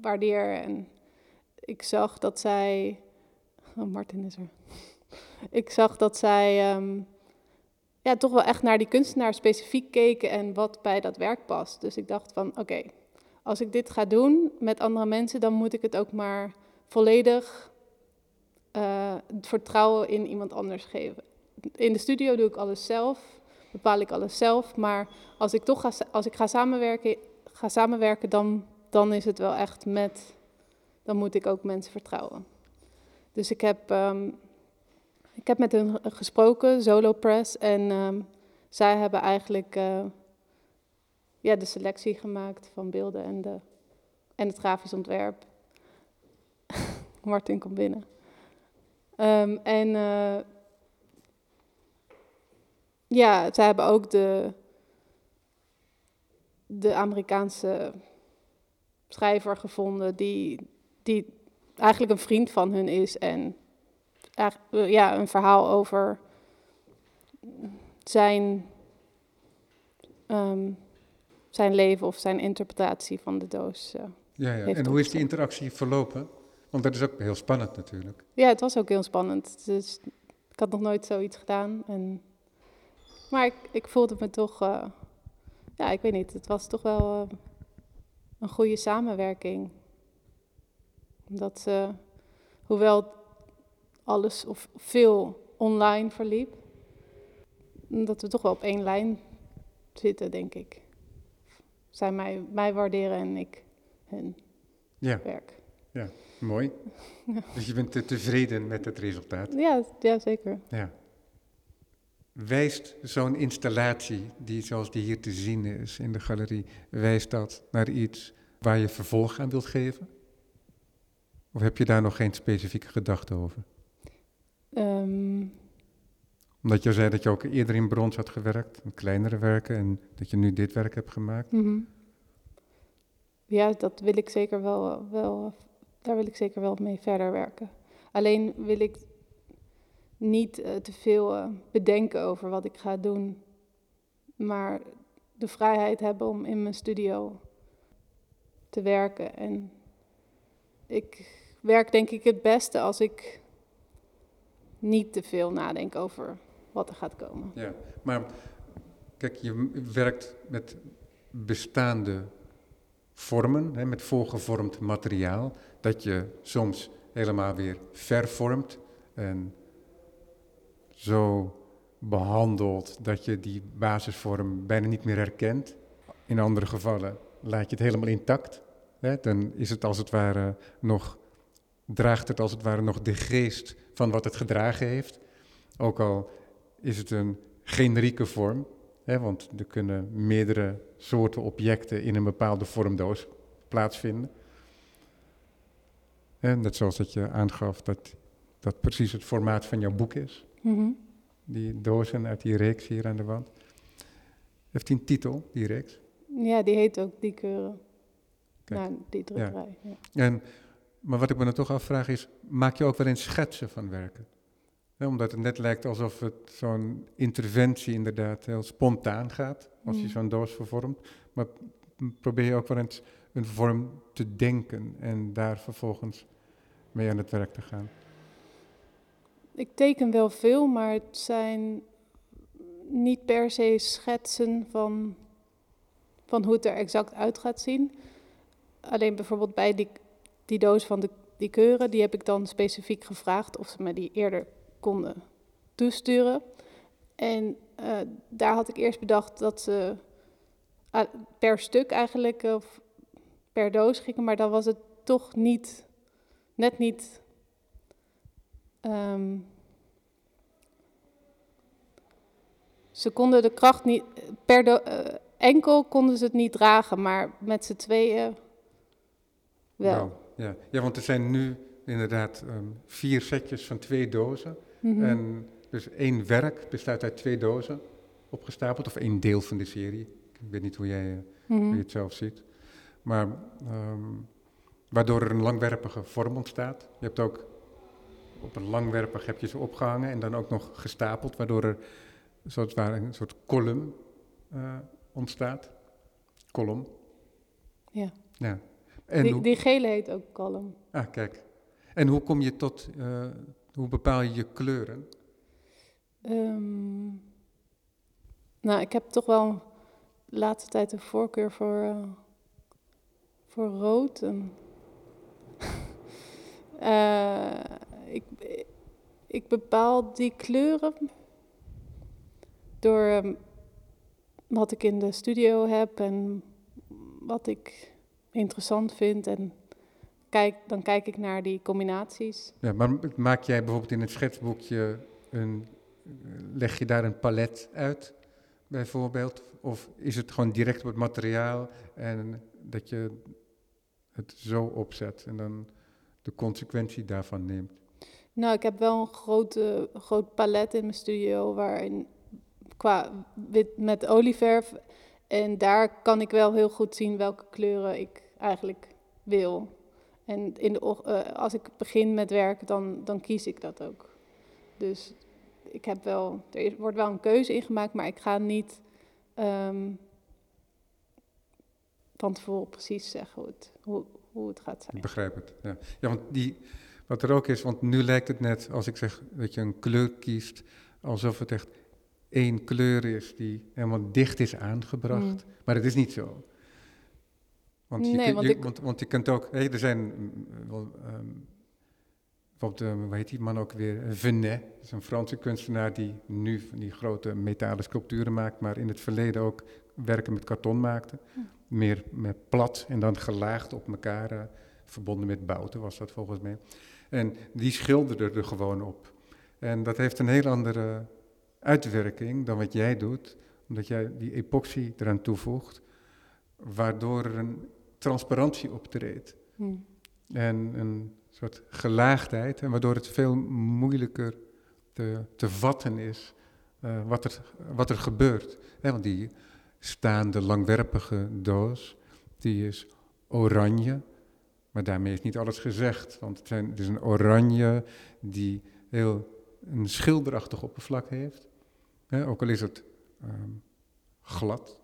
waardeer. En ik zag dat zij. Oh, Martin is er. *laughs* ik zag dat zij ehm, ja, toch wel echt naar die kunstenaar specifiek keken en wat bij dat werk past. Dus ik dacht van oké, als ik dit ga doen met andere mensen, dan moet ik het ook maar volledig uh, het vertrouwen in iemand anders geven. In de studio doe ik alles zelf, bepaal ik alles zelf. Maar als ik toch ga, als ik ga samenwerken, ga samenwerken dan, dan is het wel echt met. Dan moet ik ook mensen vertrouwen. Dus ik heb, um, ik heb met hen gesproken, Solo Press. En um, zij hebben eigenlijk uh, ja, de selectie gemaakt van beelden en, de, en het grafisch ontwerp. *laughs* Martin komt binnen. Um, en uh, ja, zij hebben ook de, de Amerikaanse schrijver gevonden die, die eigenlijk een vriend van hun is en ja, een verhaal over zijn, um, zijn leven of zijn interpretatie van de doos. Uh, ja, ja. en hoe is die interactie verlopen? Want dat is ook heel spannend natuurlijk. Ja, het was ook heel spannend. Dus ik had nog nooit zoiets gedaan. En, maar ik, ik voelde me toch, uh, ja, ik weet niet, het was toch wel uh, een goede samenwerking. Omdat ze, hoewel alles of veel online verliep, dat we toch wel op één lijn zitten, denk ik. Zij mij, mij waarderen en ik hun ja. werk. Ja, mooi. *laughs* Dus je bent tevreden met het resultaat? Ja, ja zeker. Ja. Wijst zo'n installatie, die zoals die hier te zien is in de galerie, wijst dat naar iets waar je vervolg aan wilt geven? Of heb je daar nog geen specifieke gedachte over? Um... Omdat je zei dat je ook eerder in brons had gewerkt, kleinere werken, en dat je nu dit werk hebt gemaakt. Mm Ja, dat wil ik zeker wel, wel daar wil ik zeker wel mee verder werken. Alleen wil ik niet uh, te veel uh, bedenken over wat ik ga doen, maar de vrijheid hebben om in mijn studio te werken. En ik werk denk ik het beste als ik niet te veel nadenk over wat er gaat komen. Ja, maar kijk, je werkt met bestaande vormen, hè, met voorgevormd materiaal, dat je soms helemaal weer vervormt en zo behandelt dat je die basisvorm bijna niet meer herkent. In andere gevallen laat je het helemaal intact. Hè, dan is het als het ware nog, draagt het als het ware nog de geest van wat het gedragen heeft. Ook al is het een generieke vorm, want er kunnen meerdere soorten objecten in een bepaalde vormdoos plaatsvinden. En net zoals dat je aangaf dat dat precies het formaat van jouw boek is. Mhm. Die dozen uit die reeks hier aan de wand. Heeft die een titel, die reeks? Ja, die heet ook Die Keuren. Nou, die drukkerij. Ja. Ja. En, maar wat ik me dan toch afvraag is, maak je ook wel eens schetsen van werken? Omdat het net lijkt alsof het zo'n interventie inderdaad heel spontaan gaat, als je zo'n doos vervormt. Maar probeer je ook wel eens een vorm te denken en daar vervolgens mee aan het werk te gaan. Ik teken wel veel, maar het zijn niet per se schetsen van, van hoe het er exact uit gaat zien. Alleen bijvoorbeeld bij die, die doos van de, die keuren, die heb ik dan specifiek gevraagd of ze me die eerder konden toesturen. En uh, daar had ik eerst bedacht dat ze uh, per stuk eigenlijk, of per doos gingen, maar dan was het toch niet, net niet. Um, ze konden de kracht niet, per uh, enkel konden ze het niet dragen, maar met z'n tweeën wel. Nou, ja. ja, want er zijn nu inderdaad um, vier setjes van twee dozen. Mhm. En dus één werk bestaat uit twee dozen opgestapeld, of één deel van de serie. Ik weet niet hoe jij mm hoe je het zelf ziet. Maar um, waardoor er een langwerpige vorm ontstaat. Je hebt ook op een langwerpig heb je ze opgehangen en dan ook nog gestapeld, waardoor er zoals ware een soort column uh, ontstaat. kolom. Ja. ja. En Die, gele heet ook kolom. ah, kijk. En hoe kom je tot, eh, hoe bepaal je je kleuren? Ehm, nou, ik heb toch wel de laatste tijd een voorkeur voor, eh, voor rood. En *laughs* Eh, ik, ik bepaal die kleuren door ehm, wat ik in de studio heb en wat ik interessant vind. En kijk, dan kijk ik naar die combinaties. Ja, maar maak jij bijvoorbeeld in het schetsboekje een, leg je daar een palet uit, bijvoorbeeld? Of is het gewoon direct op het materiaal en dat je het zo opzet en dan de consequentie daarvan neemt? Nou, ik heb wel een grote, groot palet in mijn studio waarin qua wit met olieverf. En daar kan ik wel heel goed zien welke kleuren ik eigenlijk wil. En in de, eh, als ik begin met werken, dan, dan kies ik dat ook. Dus ik heb wel, er wordt wel een keuze in gemaakt, maar ik ga niet ehm, van tevoren precies zeggen hoe het, hoe, hoe het gaat Ik zijn. begrijp het. Ja, ja want die, wat er ook is, want nu lijkt het net als ik zeg dat je een kleur kiest, alsof het echt één kleur is die helemaal dicht is aangebracht. Mm. Maar het is niet zo. Want je, Nee, kunt- want je- ik- want, want je kunt ook, hé, er zijn mm, wel, ehm, bijvoorbeeld, eh, hoe heet die man ook weer? Venet, dat is een Franse kunstenaar die nu van die grote metalen sculpturen maakt, maar in het verleden ook werken met karton maakte. Hm. Meer met plat en dan gelaagd op elkaar, eh, verbonden met bouten was dat volgens mij. En die schilderde er gewoon op. En dat heeft een heel andere uitwerking dan wat jij doet, omdat jij die epoxy eraan toevoegt, waardoor er een transparantie optreedt. Hm. En een soort gelaagdheid, en waardoor het veel moeilijker te, te vatten is eh, wat, er, wat er gebeurt. Hè, want die staande langwerpige doos, die is oranje, maar daarmee is niet alles gezegd. Want het, zijn, het is een oranje die heel een schilderachtig oppervlak heeft. Hè, ook al is het ehm, glad.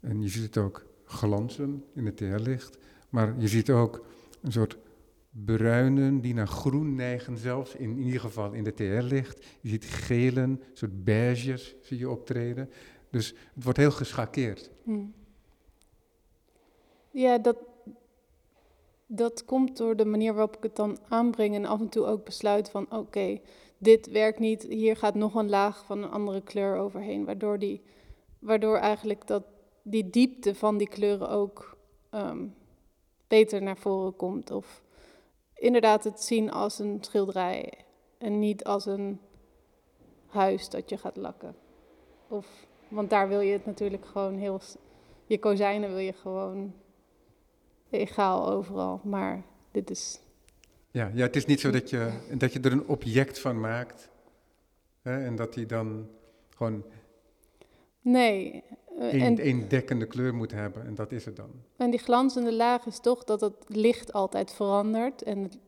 En je ziet het ook glanzen in het TL-licht. Maar je ziet ook een soort bruinen die naar groen neigen, zelfs in, in ieder geval in de TL-licht. Je ziet gelen, een soort beiges zie je optreden. Dus het wordt heel geschakeerd. Hm. Ja, dat, dat komt door de manier waarop ik het dan aanbreng en af en toe ook besluit van oké, dit werkt niet, hier gaat nog een laag van een andere kleur overheen, waardoor, die, waardoor eigenlijk dat, die diepte van die kleuren ook ehm, beter naar voren komt. Of inderdaad het zien als een schilderij en niet als een huis dat je gaat lakken. Of, want daar wil je het natuurlijk gewoon heel je kozijnen wil je gewoon egaal overal. Maar dit is. Ja, ja, het is niet zo dat je, dat je er een object van maakt. Hè, en dat die dan gewoon Nee. Eh, één, en, één dekkende kleur moet hebben. En dat is het dan. en die glanzende laag is toch dat het licht altijd verandert. En het,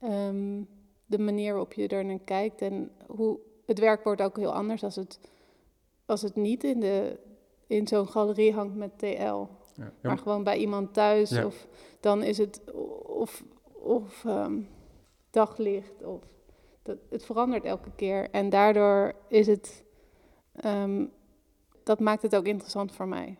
ehm, de manier waarop je er naar kijkt. En hoe het werk wordt ook heel anders als het, als het niet in, de, in zo'n galerie hangt met TL. Ja. Ja, Maar gewoon bij iemand thuis. Ja. Of dan is het of, of ehm, daglicht. Of, dat, het verandert elke keer. En daardoor is het. ehm, dat maakt het ook interessant voor mij.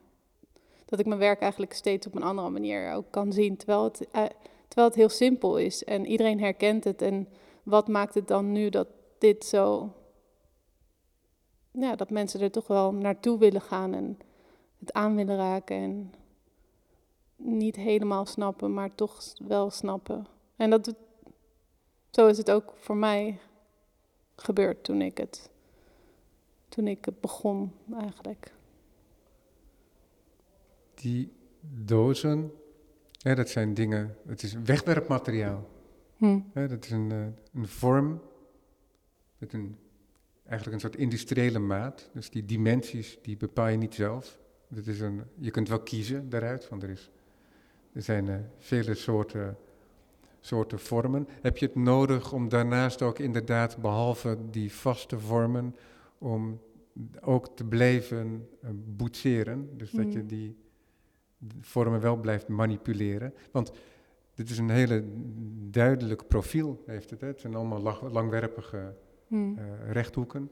Dat ik mijn werk eigenlijk steeds op een andere manier ook kan zien. Terwijl het, eh, terwijl het heel simpel is. En iedereen herkent het. En wat maakt het dan nu dat dit zo. Ja, dat mensen er toch wel naartoe willen gaan en het aan willen raken. En niet helemaal snappen, maar toch wel snappen. En dat, zo is het ook voor mij gebeurd toen ik het, toen ik begon eigenlijk. Die dozen, hè, dat zijn dingen, het is wegwerpmateriaal. Hm. Hè, dat is een, eh, een vorm met een, eigenlijk een soort industriële maat. Dus die dimensies, die bepaal je niet zelf. Dat is een, je kunt wel kiezen daaruit, want er, is, er zijn eh, vele soorten, soorten vormen. Heb je het nodig om daarnaast ook inderdaad, behalve die vaste vormen, om ook te blijven eh, boetseren? Dus dat je Mm. die vormen wel blijft manipuleren. Want dit is een hele duidelijk profiel, heeft het. Hè? Het zijn allemaal lang, langwerpige Hmm. uh, rechthoeken.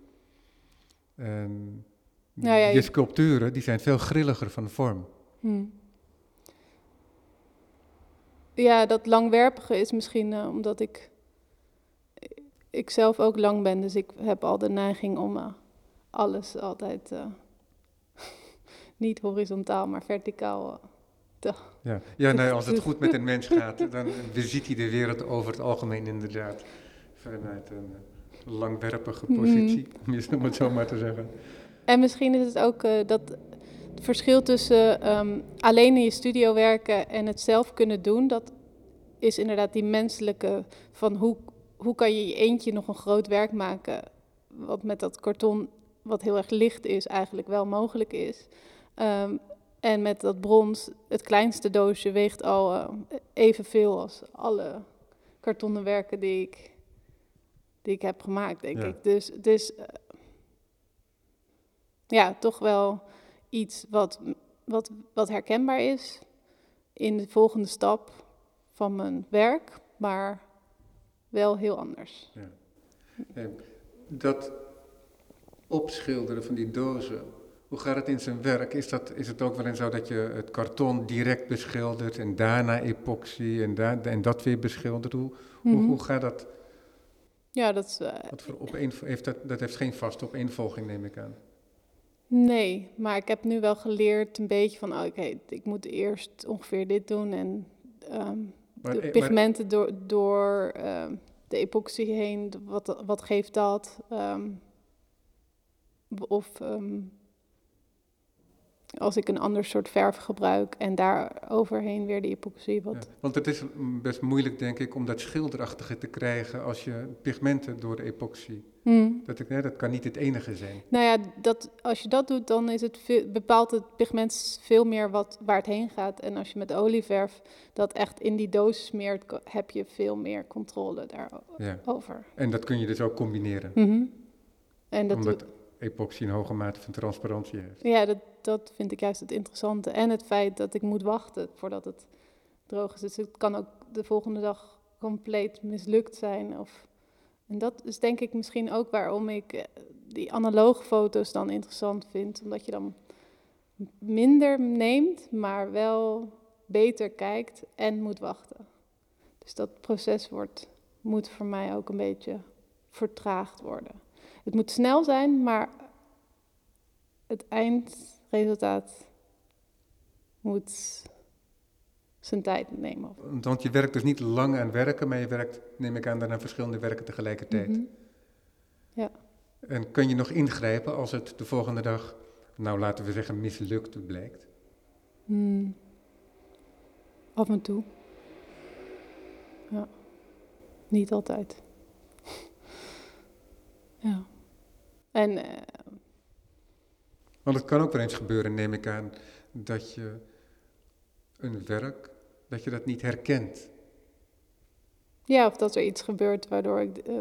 En Nou ja, je sculpturen die zijn veel grilliger van vorm. Hmm. Ja, dat langwerpige is misschien eh, omdat ik, ik zelf ook lang ben. Dus ik heb al de neiging om eh, alles altijd eh, *laughs* niet horizontaal, maar verticaal. eh, te- Ja, ja nee, *laughs* als het goed met een mens gaat, dan beziet hij de wereld over het algemeen inderdaad vanuit een eh, langwerpige Mhm. positie, *laughs* om je- om het zo maar te zeggen. En misschien is het ook dat het verschil tussen ehm, alleen in je studio werken en het zelf kunnen doen, dat is inderdaad die menselijke van hoe, hoe kan je je eentje nog een groot werk maken, wat met dat karton, wat heel erg licht is, eigenlijk wel mogelijk is. Ehm, en met dat brons, het kleinste doosje weegt al eh, evenveel als alle kartonnen werken die ik, die ik heb gemaakt, denk Ja. ik. Dus, dus eh, ja, toch wel iets wat, wat, wat herkenbaar is in de volgende stap van mijn werk, maar wel heel anders. Eh, Dat opschilderen van die dozen, hoe gaat het in zijn werk? Is, dat, is het ook wel eens zo dat je het karton direct beschildert en daarna epoxy en, daar, en dat weer beschildert? Hoe, hoe, Mhm. hoe gaat dat? Ja, dat Wat voor opeen, heeft dat? Dat heeft geen vaste opeenvolging, neem ik aan. nee, maar ik heb nu wel geleerd een beetje van, oh, oké, ik moet eerst ongeveer dit doen en ehm, Maar, de maar- pigmenten door, door ehm, de epoxy heen, wat, wat geeft dat? Ehm, of ehm, als ik een ander soort verf gebruik en daar overheen weer de epoxy. Wat, Ja, want het is mm, best moeilijk, denk ik, om dat schilderachtige te krijgen als je pigmenten door de epoxy. Hmm. Dat, ik, hè, dat kan niet het enige zijn. Nou ja, dat, als je dat doet, dan is het veel, bepaalt het pigment veel meer wat, waar het heen gaat. En als je met olieverf dat echt in die doos smeert, heb je veel meer controle Ja. daarover. En dat kun je dus ook combineren, Mhm. En dat, omdat epoxy een hoge mate van transparantie heeft. ja, dat, dat vind ik juist het interessante. En het feit dat ik moet wachten voordat het droog is. Dus het kan ook de volgende dag compleet mislukt zijn. Of, en dat is denk ik misschien ook waarom ik eh, die analoge foto's dan interessant vind. Omdat je dan minder neemt, maar wel beter kijkt en moet wachten. Dus dat proces wordt, moet voor mij ook een beetje vertraagd worden. Het moet snel zijn, maar het eindresultaat moet zijn tijd nemen. Want je werkt dus niet lang aan werken, maar je werkt, neem ik aan, dan aan verschillende werken tegelijkertijd. Mhm. Ja. En kun je nog ingrijpen als het de volgende dag, nou laten we zeggen, mislukt blijkt? Hmm. Af en toe. Ja. Niet altijd. *laughs* ja. En eh, Want het kan ook wel eens gebeuren, neem ik aan, dat je een werk, dat je dat niet herkent. ja, of dat er iets gebeurt waardoor ik. eh,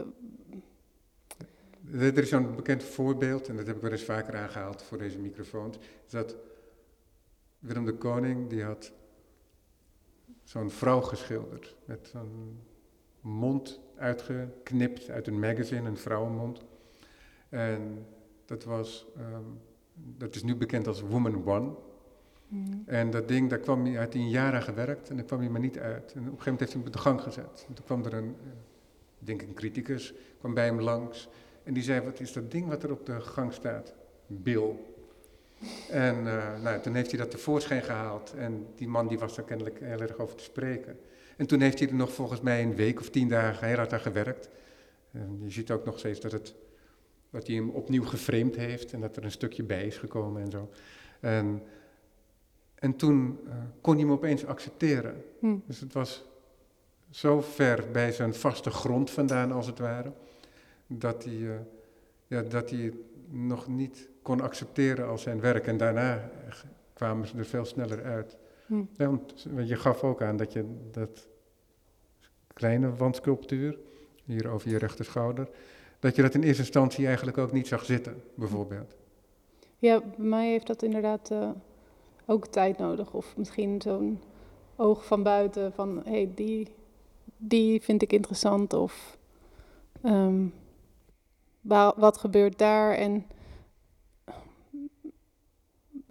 Er is zo'n bekend voorbeeld, en dat heb ik wel eens vaker aangehaald voor deze microfoons, is dat Willem de Koning, die had zo'n vrouw geschilderd, met zo'n mond uitgeknipt uit een magazine, een vrouwenmond. En dat was, ehm, dat is nu bekend als Woman One. hmm. En dat ding, daar kwam hij, een jaar aan gewerkt en daar kwam hij maar niet uit. En op een gegeven moment heeft hij hem op de gang gezet. En toen kwam er een, eh, ik denk een criticus, kwam bij hem langs. En die zei, wat is dat ding wat er op de gang staat? Bill. En eh, nou, toen heeft hij dat tevoorschijn gehaald. En die man die was er kennelijk heel erg over te spreken. En toen heeft hij er nog volgens mij een week of tien dagen heel hard aan gewerkt. En je ziet ook nog steeds dat, het, dat hij hem opnieuw geframed heeft. En dat er een stukje bij is gekomen en zo. En, en toen eh, kon hij hem opeens accepteren. Hm. Dus het was zo ver bij zijn vaste grond vandaan, als het ware, dat hij, eh, ja, dat hij het nog niet kon accepteren als zijn werk. En daarna eh, kwamen ze er veel sneller uit. Hm. Ja, want want je gaf ook aan dat je dat kleine wandsculptuur, hier over je rechterschouder, dat je dat in eerste instantie eigenlijk ook niet zag zitten, bijvoorbeeld. Ja, bij mij heeft dat inderdaad eh, ook tijd nodig. Of misschien zo'n oog van buiten van hé, hey, die, die vind ik interessant. Of ehm, wat gebeurt daar? En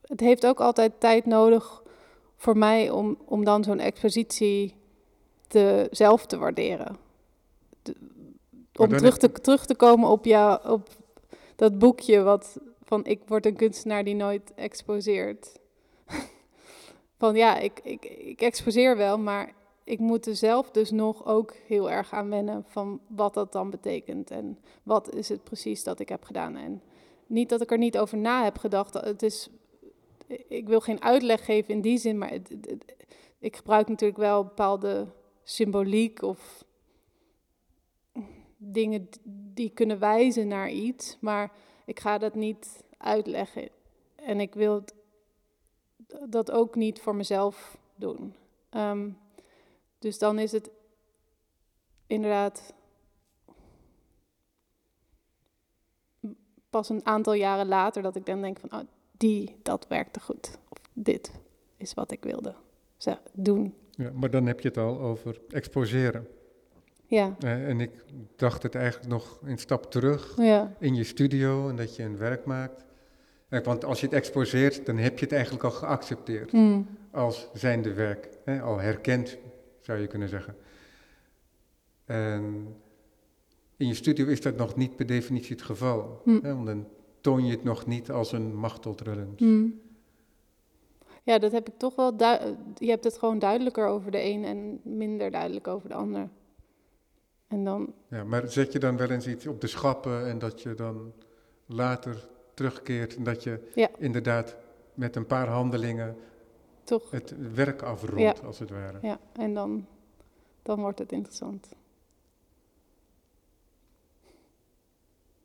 het heeft ook altijd tijd nodig voor mij om, om dan zo'n expositie zelf te waarderen. Om terug te, terug te komen op, jou, op dat boekje wat van ik word een kunstenaar die nooit exposeert. *laughs* van ja, ik, ik, ik exposeer wel, maar ik moet er zelf dus nog ook heel erg aan wennen van wat dat dan betekent en wat is het precies dat ik heb gedaan. En niet dat ik er niet over na heb gedacht. Het is, ik wil geen uitleg geven in die zin, maar het, ik gebruik natuurlijk wel bepaalde symboliek of dingen die kunnen wijzen naar iets, maar ik ga dat niet uitleggen. En ik wil dat ook niet voor mezelf doen. Um, dus dan is het inderdaad pas een aantal jaren later dat ik dan denk van, oh, die, dat werkte goed. Of dit is wat ik wilde doen. Ja, maar dan heb je het al over exposeren. Ja. Uh, en ik dacht het eigenlijk nog een stap terug ja. in je studio en dat je een werk maakt. Uh, want als je het exposeert, dan heb je het eigenlijk al geaccepteerd mm. als zijnde werk. Hè, al herkend zou je kunnen zeggen. En in je studio is dat nog niet per definitie het geval. Hm. Hè, want dan toon je het nog niet als een machteltrullens. Hm. Ja, dat heb ik toch wel. Je hebt het gewoon duidelijker over de een en minder duidelijk over de ander. En dan... Ja, maar zet je dan wel eens iets op de schappen en dat je dan later terugkeert en dat je ja. inderdaad met een paar handelingen toch. het werk afrondt, als het ware. Ja, en dan, dan wordt het interessant.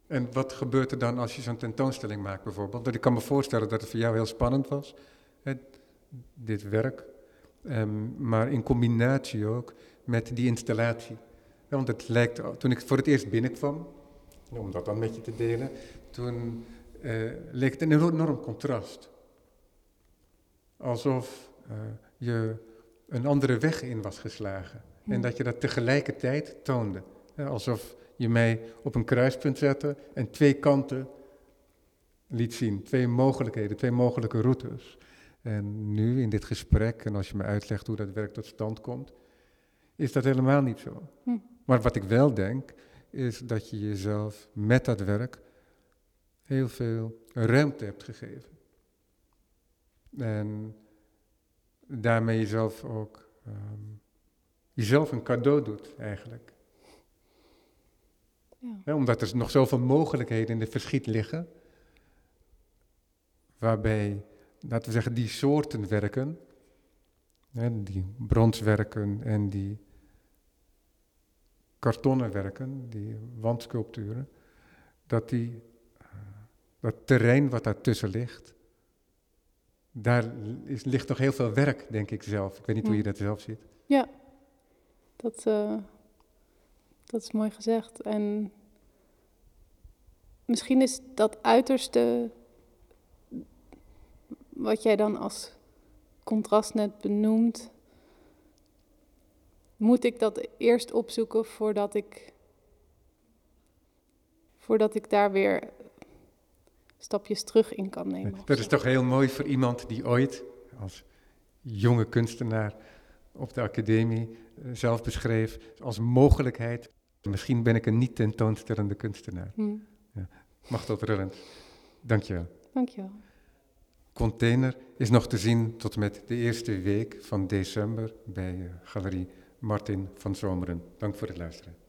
En wat gebeurt er dan als je zo'n tentoonstelling maakt bijvoorbeeld? Dat ik kan me voorstellen dat het voor jou heel spannend was, dit werk. Um, maar in combinatie ook met die installatie. Ja, want het lijkt, toen ik voor het eerst binnenkwam, om dat dan met je te delen, toen uh, leek het een enorm contrast. Alsof uh, je een andere weg in was geslagen. En Hmm. dat je dat tegelijkertijd toonde. Ja, alsof je mij op een kruispunt zette en twee kanten liet zien. Twee mogelijkheden, twee mogelijke routes. En nu in dit gesprek, en als je me uitlegt hoe dat werk tot stand komt, is dat helemaal niet zo. Hm. Maar wat ik wel denk, is dat je jezelf met dat werk heel veel ruimte hebt gegeven. En daarmee jezelf ook um, jezelf een cadeau doet, eigenlijk. Ja. Omdat er nog zoveel mogelijkheden in de verschiet liggen, waarbij, laten we zeggen, die soorten werken, hè, die bronswerken en die kartonnen werken, die wandsculpturen, dat die, uh, dat terrein wat daartussen ligt, daar is, ligt nog heel veel werk, denk ik zelf. Ik weet niet hoe je dat zelf ziet. Ja, dat, uh, dat is mooi gezegd. En misschien is dat uiterste wat jij dan als contrast net benoemt, moet ik dat eerst opzoeken voordat ik, voordat ik daar weer stapjes terug in kan nemen. Dat is toch heel mooi voor iemand die ooit als jonge kunstenaar op de academie zelf beschreef als mogelijkheid. Misschien ben ik een niet tentoonstellende kunstenaar. Hmm. Ja. Mag tot rullend. Dankjewel. Dankjewel. Container is nog te zien tot met de eerste week van december bij Galerie Martin van Zomeren. Dank voor het luisteren.